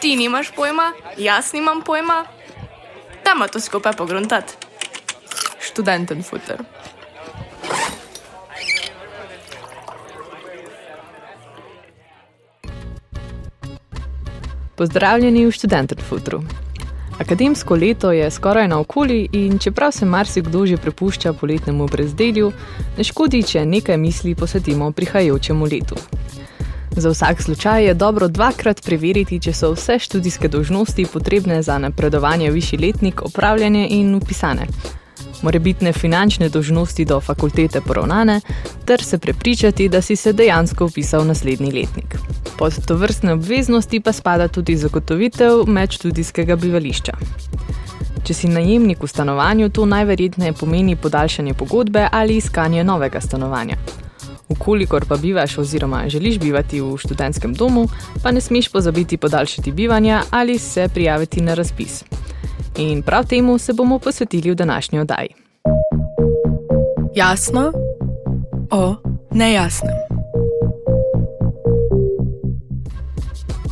Ti nimaš pojma, jaz nimam pojma. Dajmo to skupaj pogruntati. Študenten futer. Pozdravljeni v študentu Futru. Akademsko leto je skoraj na okoli in čeprav se marsikdo že prepušča poletnemu brezdelju, ne škodi, če nekaj misli posvetimo prihajajočemu letu. Za vsak slučaj je dobro dvakrat preveriti, če so vse študijske dožnosti potrebne za napredovanje višji letnik opravljene in upisane. Morebitne finančne dožnosti do fakultete poravnane, ter se prepričati, da si se dejansko upisal naslednji letnik. Pod to vrstne obveznosti pa spada tudi zagotovitev medštudijskega bivališča. Če si najemnik v stanovanju, to najverjetneje pomeni podaljšanje pogodbe ali iskanje novega stanovanja. Ukolikor pa bivaš oziroma želiš bivati v študentskem domu, pa ne smeš pozabiti podaljšati bivanja ali se prijaviti na razpis. In prav temu se bomo posvetili v današnji oddaji. Jasno o nejasnem.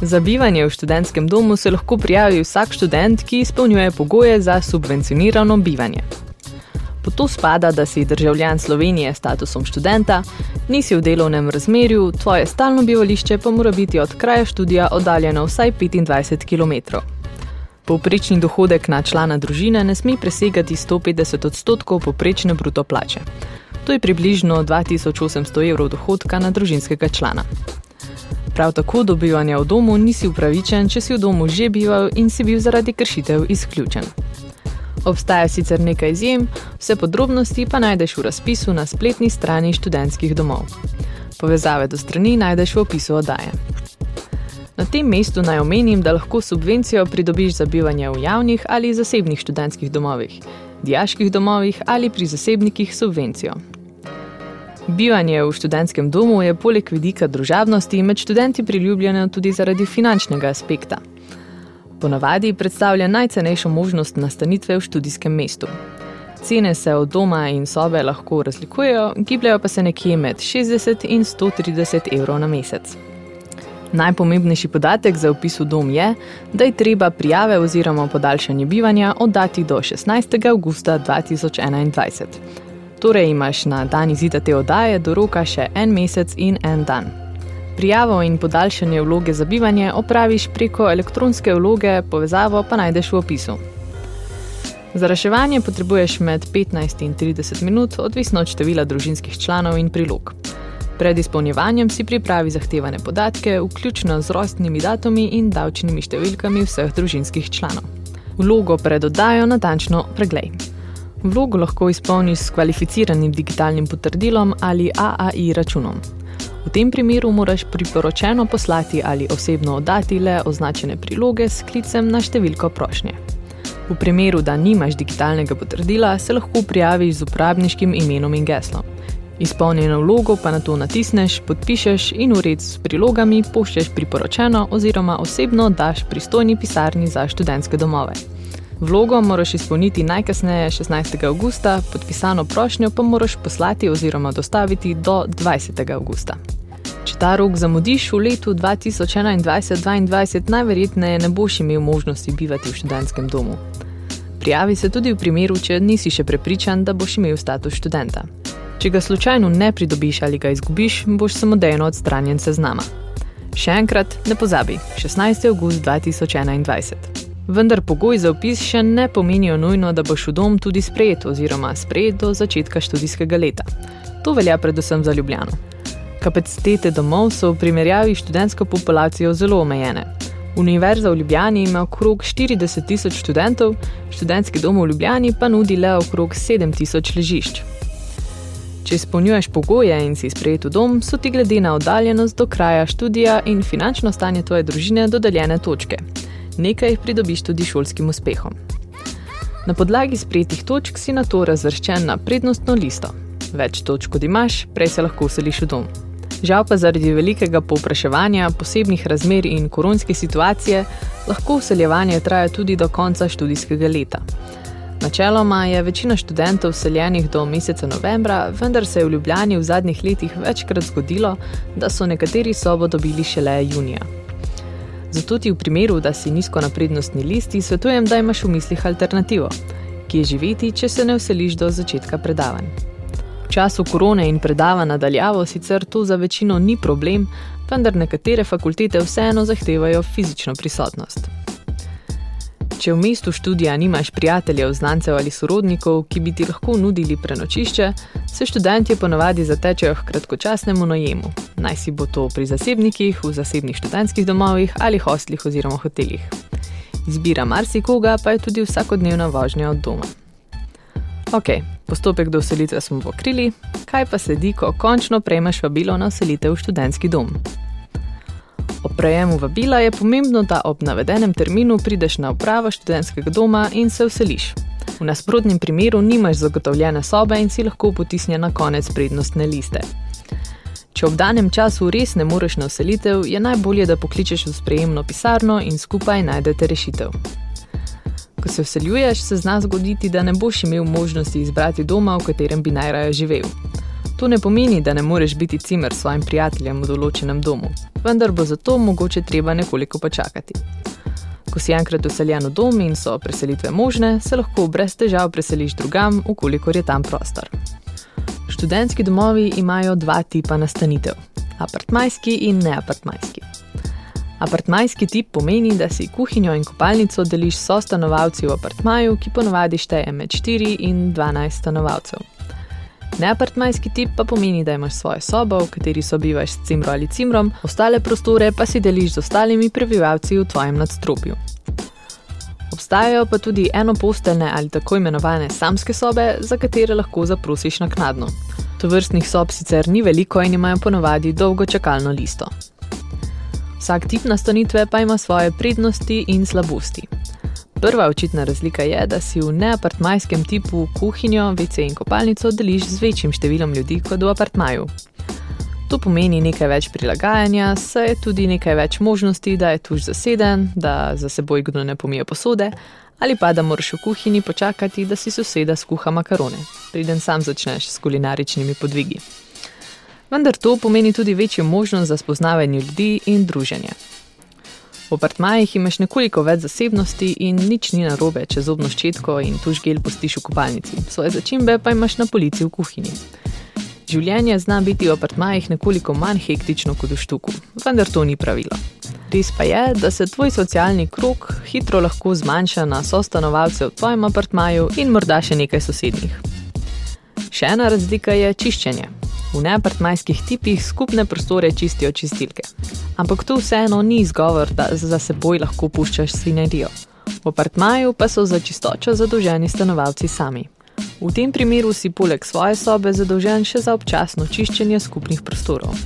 Za bivanje v študentskem domu se lahko prijavi vsak študent, ki izpolnjuje pogoje za subvencionirano bivanje. Po to spada, da si državljan Slovenije s statusom študenta, nisi v delovnem razmerju, tvoje stalno bivališče pa mora biti od kraja študija oddaljeno vsaj 25 km. Povprečni dohodek na člana družine ne sme presegati 150 odstotkov povprečne bruto plače. To je približno 2800 evrov dohodka na družinskega člana. Prav tako do bivanja v domu nisi upravičen, če si v domu že bival in si bil zaradi kršitev izključen. Obstaja sicer nekaj izjem, vse podrobnosti pa najdeš v razpisu na spletni strani študentskih domov. Povezave do strani najdeš v opisu oddaje. Na tem mestu naj omenim, da lahko subvencijo pridobiš za bivanje v javnih ali zasebnih študentskih domovih, dijaških domovih ali pri zasebnikih subvencijo. Bivanje v študentskem domu je poleg vidika družabnosti med študenti priljubljeno tudi zaradi finančnega aspekta. Ponavadi predstavlja najcenejšo možnost nastanitve v študijskem mestu. Cene se od doma in sobe lahko razlikujejo, gibljajo pa se nekje med 60 in 130 evrov na mesec. Najpomembnejši podatek za upis v dom je, da je treba prijave oziroma podaljšanje bivanja oddati do 16. augusta 2021. Torej imaš na dan izida te oddaje do roka še en mesec in en dan. Prijavo in podaljšanje vloge za bivanje opraviš preko elektronske vloge, povezavo pa najdeš v opisu. Za reševanje potrebuješ med 15 in 30 minut, odvisno od števila družinskih članov in prilog. Pred izpolnjevanjem si pripravi zahtevane podatke, vključno z rojstnimi datumi in davčnimi številkami vseh družinskih članov. Vlogo pred oddajo natančno preglej. Vlogo lahko izpolniš s kvalificiranim digitalnim potrdilom ali AAI računom. V tem primeru moraš priporočeno poslati ali osebno oddati le označene priloge s klicem na številko prošnje. V primeru, da nimaš digitalnega potrdila, se lahko prijaviš z uporabniškim imenom in geslom. Izpolnjeno vlogo pa na to natisneš, podpišeš in v red s prilogami pošlješ priporočeno oziroma osebno daš pristojni pisarni za študentske domove. Vlogo moraš izpolniti najkasneje 16. augusta, podpisano prošnjo pa moraš poslati oziroma dostaviti do 20. augusta. Če ta rok zamudiš v letu 2021-2022, najverjetneje ne boš imel možnosti bivati v študentskem domu. Prijavi se tudi v primeru, če nisi še prepričan, da boš imel status študenta. Če ga slučajno ne pridobiš ali ga izgubiš, boš samodejno odstranjen seznama. Še enkrat, ne pozabi, 16. august 2021. Vendar pogoj za upis še ne pomenijo nujno, da boš v dom tudi sprejet oziroma sprejet do začetka študijskega leta. To velja predvsem za Ljubljano. Kapacitete domov so v primerjavi s študentsko populacijo zelo omejene. Univerza v Ljubljani ima okrog 40 tisoč študentov, študentski dom v Ljubljani pa nudi le okrog 7 tisoč ležišč. Če izpolnjuješ pogoje in si sprejet v dom, so ti glede na oddaljenost do kraja študija in finančno stanje tvoje družine dodeljene točke. Nekaj jih pridobiš tudi šolskim uspehom. Na podlagi sprejetih točk si na to razvrščen na prednostno listo. Več točk kot imaš, prej se lahko useliš v dom. Žal pa zaradi velikega povpraševanja, posebnih razmer in koronske situacije lahko useljevanje traja tudi do konca študijskega leta. Načeloma je večina študentov seljenih do meseca novembra, vendar se je v Ljubljani v zadnjih letih večkrat zgodilo, da so nekateri sobo dobili šele junija. Zato ti v primeru, da si nizko na prednostni listi, svetujem, da imaš v mislih alternativo, ki je živeti, če se ne vseliš do začetka predavanj. V času korone in predava nadaljavo sicer to za večino ni problem, vendar nekatere fakultete vseeno zahtevajo fizično prisotnost. Če v mestu študija nimaš prijateljev, znancev ali sorodnikov, ki bi ti lahko nudili prenočišče, se študenti ponavadi zatečejo k kratkočasnemu najemu. Naj si bo to pri zasebnikih, v zasebnih študentskih domovih ali hostlih oziroma hotelih. Izbira marsikoga pa je tudi vsakodnevna vožnja od doma. Ok, postopek do uselitve smo pokrili, kaj pa sledi, ko končno prejmeš vabilo na uselitev v študentski dom? Ob prejemu vabila je pomembno, da ob navedenem terminu prideš na upravo študentskega doma in se vseliš. V nasprotnem primeru nimaš zagotovljene sobe in si lahko potisnjen na konec prednostne liste. Če ob danem času res ne moreš na vselitev, je najbolje, da pokličeš v sprejemno pisarno in skupaj najdete rešitev. Ko se vseljuješ, se zna zgoditi, da ne boš imel možnosti izbrati doma, v katerem bi najraje živel. To ne pomeni, da ne moreš biti cimer svojim prijateljem v določenem domu, vendar bo zato mogoče treba nekoliko počakati. Ko si enkrat useljen v dom in so preselitve možne, se lahko brez težav preseliš drugam, ukolikor je tam prostor. Študentski domovi imajo dva tipa nastanitev: apartmajski in neapartmajski. Apartmajski tip pomeni, da si kuhinjo in kopalnico deliš s stanovalci v apartmaju, ki ponovadi šteje med 4 in 12 stanovalcev. Neapartmajski tip pa pomeni, da imaš svojo sobo, v kateri sobivaš s cimro ali cimrom, ostale prostore pa si deliš z ostalimi prebivalci v tvojem nadstropju. Obstajajo pa tudi enoposteljne ali tako imenovane samske sobe, za katere lahko zaprosiš naknadno. To vrstnih sob sicer ni veliko in imajo ponovadi dolgo čakalno listo. Vsak tip nastanitve pa ima svoje prednosti in slabosti. Prva očitna razlika je, da si v neapartmajskem tipu kuhinjo, WC in kopalnico deliš z večjim številom ljudi kot v apartmaju. To pomeni nekaj več prilagajanja, saj je tudi nekaj več možnosti, da je tuž zaseden, da za seboj kdo ne pomije posode, ali pa da moraš v kuhinji počakati, da si soseda skuha makarone, preden sam začneš s kulinaričnimi podvigi. Vendar to pomeni tudi večjo možnost za spoznavanje ljudi in druženje. V apartmajih imaš nekoliko več zasebnosti in nič ni narobe, če zobno ščetko in tuš gel postiš v kopalnici, svoje začimbe pa imaš na polici v kuhinji. Življenje zna biti v apartmajih nekoliko manj hektično kot v štuku, vendar to ni pravilo. Res pa je, da se tvoj socialni krok hitro lahko zmanjša na sostanovalce v tvojem apartmaju in morda še nekaj sosednjih. Še ena razlika je čiščenje. V neapartmajskih tipih skupne prostore čistijo čistilke. Ampak to vseeno ni izgovor, da za seboj lahko puščaš svinerijo. V apartmaju pa so za čistočo zadolženi stanovalci sami. V tem primeru si poleg svoje sobe zadolžen še za občasno čiščenje skupnih prostorov.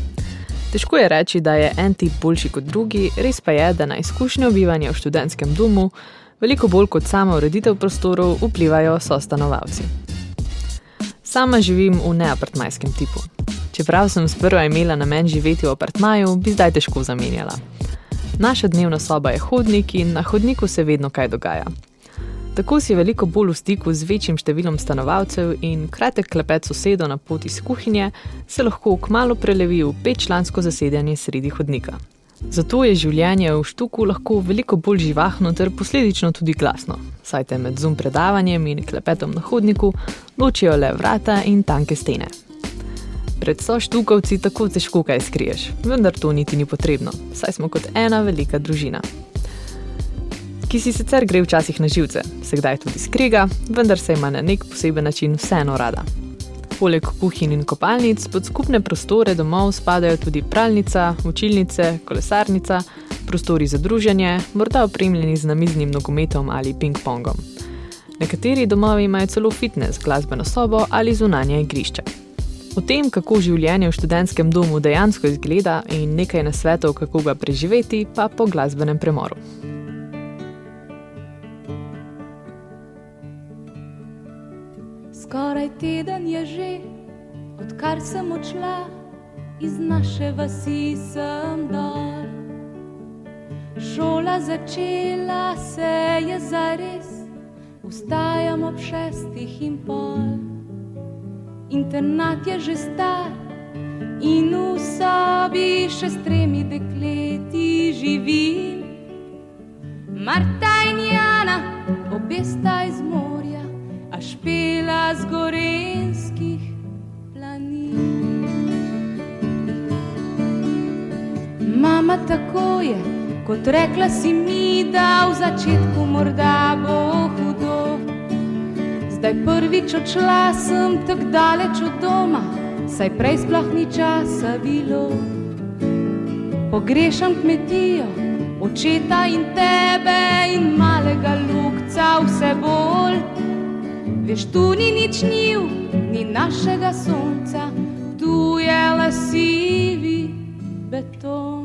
Težko je reči, da je en tip boljši kot drugi, res pa je, da na izkušnjo bivanja v študentskem domu veliko bolj kot sama ureditev prostorov vplivajo so stanovalci. Sama živim v neapartmajskem tipu. Čeprav sem sprva imela namen živeti v apartmaju, bi zdaj težko zamenjala. Naša dnevna soba je hodnik in na hodniku se vedno kaj dogaja. Tako si veliko bolj v stiku z večjim številom stanovalcev in kratek klepet sosedo na poti iz kuhinje se lahko kmalo prelevi v petčlansko zasedanje sredi hodnika. Zato je življenje v štuku lahko veliko bolj živahno ter posledično tudi glasno, saj te med zum predavanjem in klepetom na hodniku ločijo le vrata in tanke stene. Pred so štukovci tako težko kaj skriješ, vendar to niti ni potrebno, saj smo kot ena velika družina. Ki si sicer gre včasih na živce, se kdaj tudi skriga, vendar se ima na nek poseben način vseeno rada. Poleg kuhinj in kopalnic pod skupne prostore domov spadajo tudi pralnica, učilnice, kolesarnica, prostori za druženje, morda opremljeni z namiznim nogometom ali ping-pongom. Nekateri domovi imajo celo fitness, glasbeno sobo ali zunanje igrišče. O tem, kako življenje v študentskem domu dejansko izgleda in nekaj nasvetov, kako ga preživeti, pa po glasbenem premoru. Skoraj teden je že, odkar sem odšla iz naše vasi sem dol. Šola začela se je zares, Vstajam ob šestih in pol, internat je že star in v sobi še s tremi dekleti živim. Marta in Jana, obe sta iz morja, a špela z gorenskih planin. Mama tako je, kot rekla si mi, da v začetku morda. Zdaj prvič odšla sem tako daleč od doma saj prej sploh ni časa bilo. Pogrešam kmetijo, očeta in tebe in malega lukca vse bolj. Veš, tu ni nič njiv, ni našega sonca, tu je lasivi beton.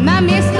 na mesma.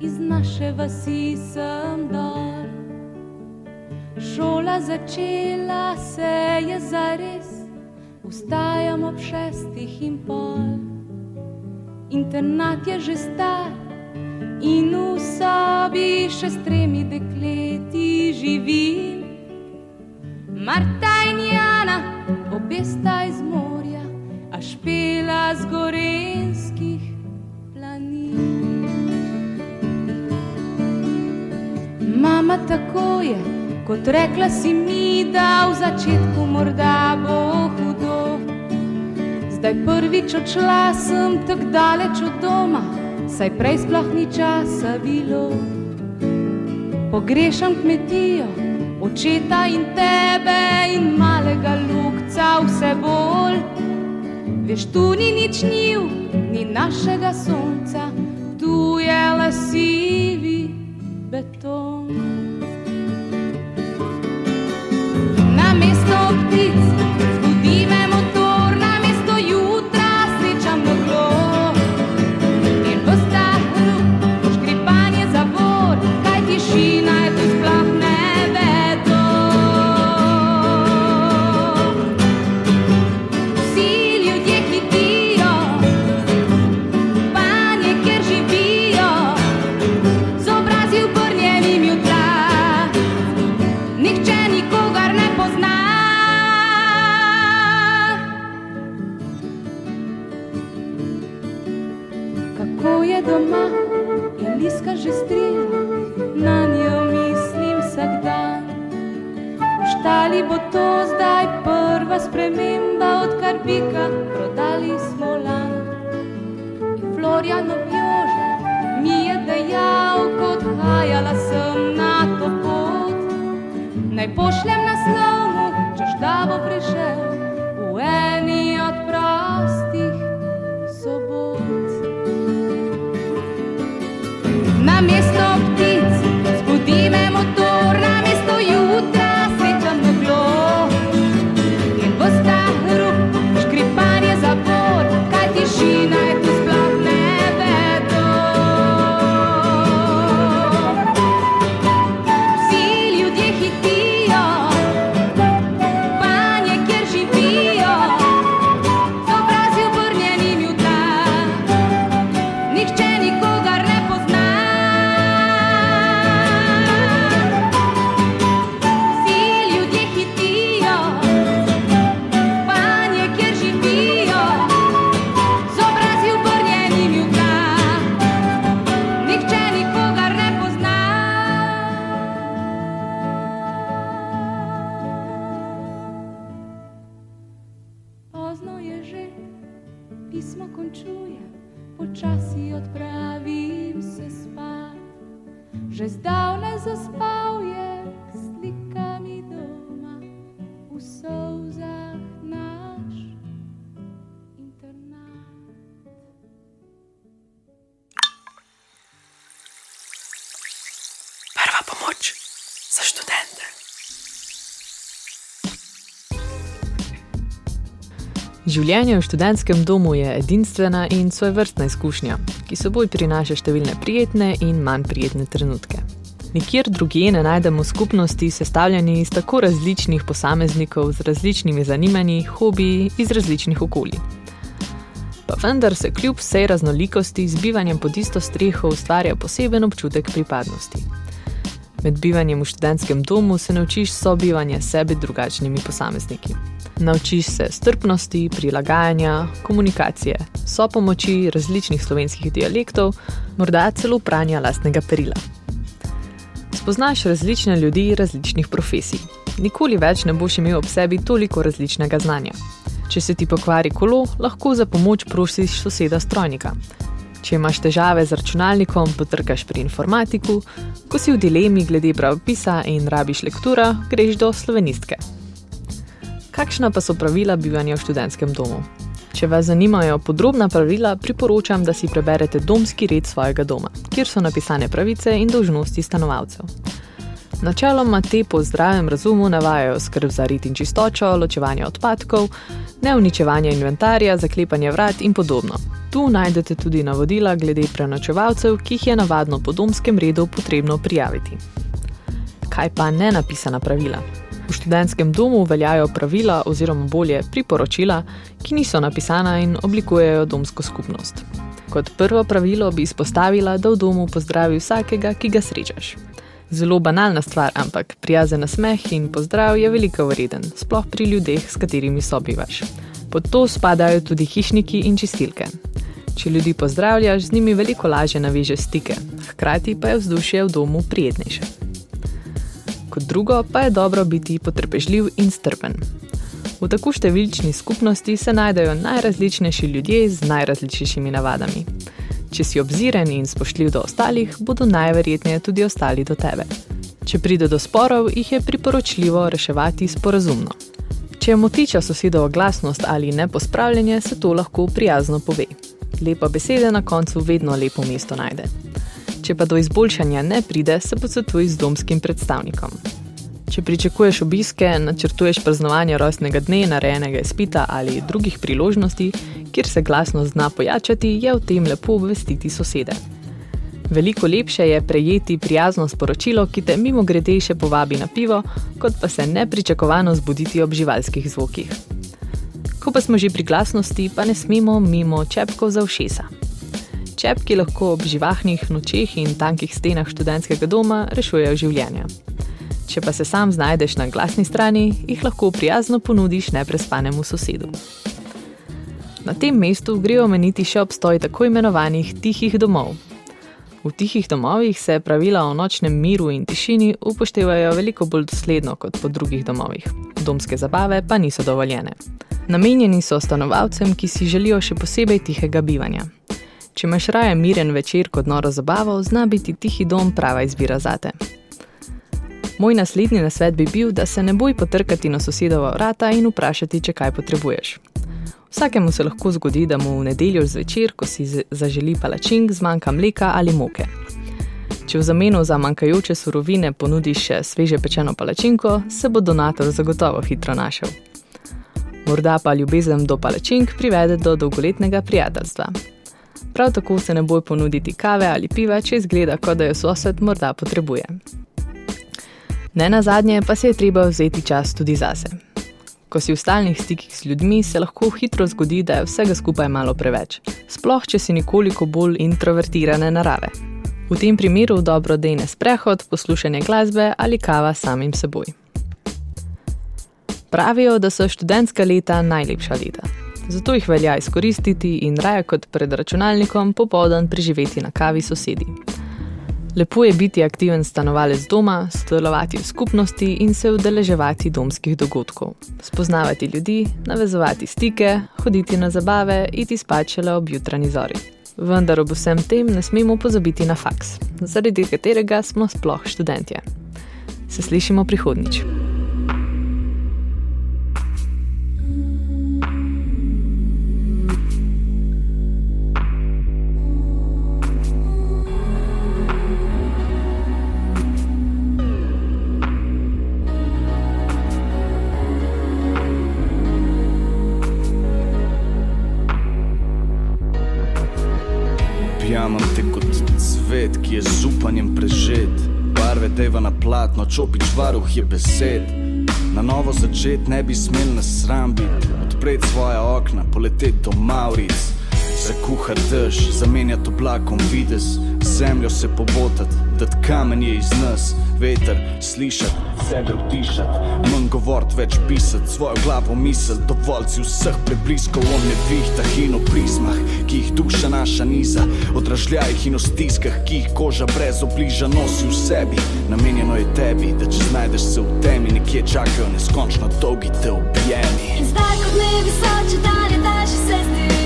iz naše vasi sem dol. Šola začela se je zares, vstajam ob šestih in pol. Internat je že star in v sobi še s tremi dekleti živim. Marta in Jana, obe sta iz morja špela z gorenskih planin. Mama tako je, kot rekla si mi, da v začetku morda bo hudo. Zdaj prvič odšla sem tako daleč od doma, saj prej sploh ni časa bilo. Pogrešam kmetijo, očeta in tebe in malega lukca vse bolj. Veš, tu ni nič njiv, ni našega sonca, tu je lasivi beton. Ko je doma in liska že strila, na njo mislim vsak dan. Štali bo to zdaj prva sprememba, odkar bika prodali smo lan. In Florian objože mi je dejal, kot hajala sem na to pot. Naj pošljem naslovno, češ da bo prišel Življenje v študentskem domu je edinstvena in svojevrstna izkušnja, ki seboj prinaša številne prijetne in manj prijetne trenutke. Nikjer drugje ne najdemo skupnosti sestavljeni iz tako različnih posameznikov z različnimi zanimanji, hobiji iz različnih okolij. Pa vendar se kljub vsej raznolikosti z bivanjem pod isto streho ustvarja poseben občutek pripadnosti. Med bivanjem v študentskem domu se naučiš sobivanja s sebi drugačnimi posamezniki. Naučiš se strpnosti, prilagajanja, komunikacije, sopomoči različnih slovenskih dialektov, morda celo pranja lastnega perila. Spoznaš različne ljudi različnih profesij. Nikoli več ne boš imel ob sebi toliko različnega znanja. Če se ti pokvari kolo, lahko za pomoč prosiš soseda strojnika. Če imaš težave z računalnikom, potrkaš pri informatiku, ko si v dilemi glede pravopisa in rabiš lektura, greš do slovenistke. Kakšna pa so pravila bivanja v študentskem domu? Če vas zanimajo podrobna pravila, priporočam, da si preberete domski red svojega doma, kjer so napisane pravice in dolžnosti stanovalcev. Načeloma te po zdravem razumu navajajo skrb za red in čistočo, ločevanje odpadkov, neuničevanje inventarja, zaklepanje vrat in podobno. Tu najdete tudi navodila glede prenočevalcev, ki jih je navadno po domskem redu potrebno prijaviti. Kaj pa ne napisana pravila? V študentskem domu veljajo pravila oziroma bolje priporočila, ki niso napisana in oblikujejo domsko skupnost. Kot prvo pravilo bi izpostavila, da v domu pozdravi vsakega, ki ga srečaš. Zelo banalna stvar, ampak prijazen nasmeh in pozdrav je veliko vreden, sploh pri ljudeh, s katerimi sobivaš. Pod to spadajo tudi hišniki in čistilke. Če ljudi pozdravljaš, z njimi veliko lažje navežeš stike, hkrati pa je vzdušje v domu prijetnejše. Kot drugo pa je dobro biti potrpežljiv in strpen. V tako številčni skupnosti se najdejo najrazličnejši ljudje z najrazličnejšimi navadami. Če si obziren in spoštljiv do ostalih, bodo najverjetneje tudi ostali do tebe. Če pride do sporov, jih je priporočljivo reševati sporazumno. Če je motiča sosedova glasnost ali nepospravljanje, se to lahko prijazno pove. Lepa beseda na koncu vedno lepo mesto najde. Če pa do izboljšanja ne pride, se posvetuj z domskim predstavnikom. Če pričakuješ obiske, načrtuješ praznovanje rojstnega dne, narejenega izpita ali drugih priložnosti, kjer se glasnost zna pojačati, je o tem lepo obvestiti sosede. Veliko lepše je prejeti prijazno sporočilo, ki te mimo grede še povabi na pivo, kot pa se nepričakovano zbuditi ob živalskih zvokih. Ko pa smo že pri glasnosti, pa ne smemo mimo čepkov za ušesa. Čepki lahko ob živahnih nočeh in tankih stenah študentskega doma rešujejo življenja. Če pa se sam znajdeš na glasni strani, jih lahko prijazno ponudiš neprespanemu sosedu. Na tem mestu gre omeniti še obstoj tako imenovanih tihih domov. V tihih domovih se pravila o nočnem miru in tišini upoštevajo veliko bolj dosledno kot po drugih domovih. Domske zabave pa niso dovoljene. Namenjeni so stanovalcem, ki si želijo še posebej tihega bivanja. Če imaš raje miren večer kot noro zabavo, zna biti tihi dom prava izbira zate. Moj naslednji nasvet bi bil, da se ne boj potrkati na sosedova vrata in vprašati, če kaj potrebuješ. Vsakemu se lahko zgodi, da mu v nedeljo zvečer, ko si zaželi palačink, zmanjka mleka ali moke. Če v zameno za manjkajoče surovine ponudiš še sveže pečeno palačinko, se bo donator zagotovo hitro našel. Morda pa ljubezen do palačink privede do dolgoletnega prijateljstva. Prav tako se ne boj ponuditi kave ali piva, če izgleda, kot da jo sosed morda potrebuje. Ne na zadnje pa se je treba vzeti čas tudi zase. Ko si v stalnih stikih s ljudmi, se lahko hitro zgodi, da je vsega skupaj malo preveč, sploh če si nekoliko bolj introvertirane narave. V tem primeru dobro dejne sprehod, poslušanje glasbe ali kava samim seboj. Pravijo, da so študentska leta najlepša leta. Zato jih velja izkoristiti in raje kot pred računalnikom popoldan preživeti na kavi sosedi. Lepo je biti aktiven stanovalec doma, sodelovati v skupnosti in se udeleževati domskih dogodkov, spoznavati ljudi, navezovati stike, hoditi na zabave, iti spačele ob jutranji zori. Vendar ob vsem tem ne smemo pozabiti na faks, zaradi katerega smo sploh študentje. Se slišimo prihodnič. Deva na platno, čopič varuh je besed. Na novo začet ne bi smel na sram biti, odpreti svoja okna, poleteti do Mauric. Zakuha dež, zamenjati oblakom videz, zemljo se pobotati, da kamen je iz nas, veter slišati, sebe utišati, manj govoriti, več pisati, svojo glavo misel, dovoljci vseh prebliskov o nevihtah in o prizmah, ki jih duša naša niza, odražljajih in o stiskah, ki jih koža brez obliža nosi v sebi. Namenjeno je tebi, da če znajdeš se v temi, nekje čakajo neskončno dolgi te objemi. In zdaj kot ne visoče dalje, daljše se zdi,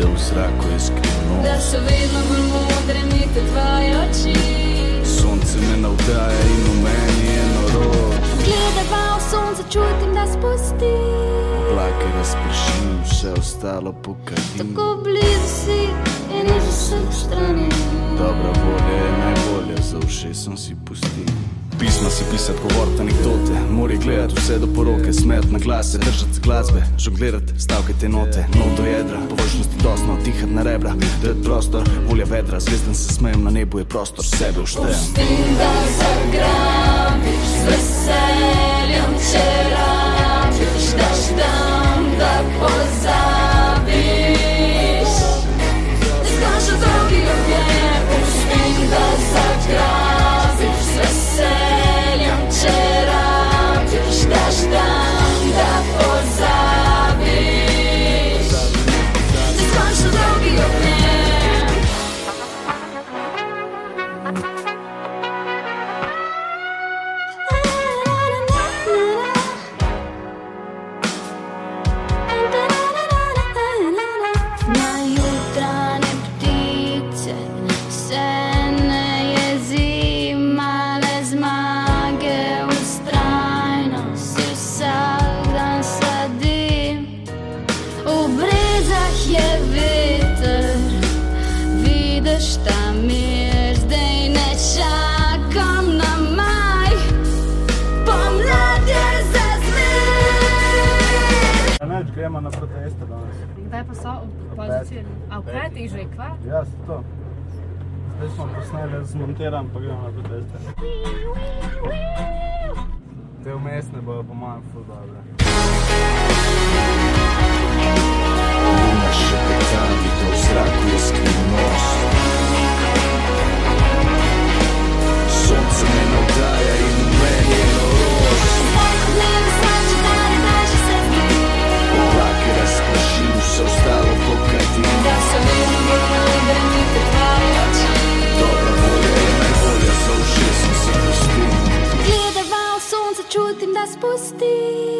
da v zraku je skrivno. da so vedno bolj modre mi te tvoje oči. Sonce me navdaja in v meni je noro. Gledaj pa v sonce, čutim, da spusti. Plake razpršim, vse ostalo pokadim. Tako blizu si in vseh ušesom si pustim. Pisma si pisati, govoriti anekdote, mori gledati vse do poroke, smet na glase, držati se glasbe, žonglirati stavke te note, not do jedra, površnosti dosno, tihati na rebra, dati prostor, volja vedra, zvezdan se smejem, na nebu je prostor, sebe uštejem. Pustim, da zagrabiš z veseljem, če rabiš, daš tam, da pozabiš. Neskončno dolgi objem, pustim, da zagrabiš Te umestne bojo po mojem ful dobre. Ona še pekali to spustiti.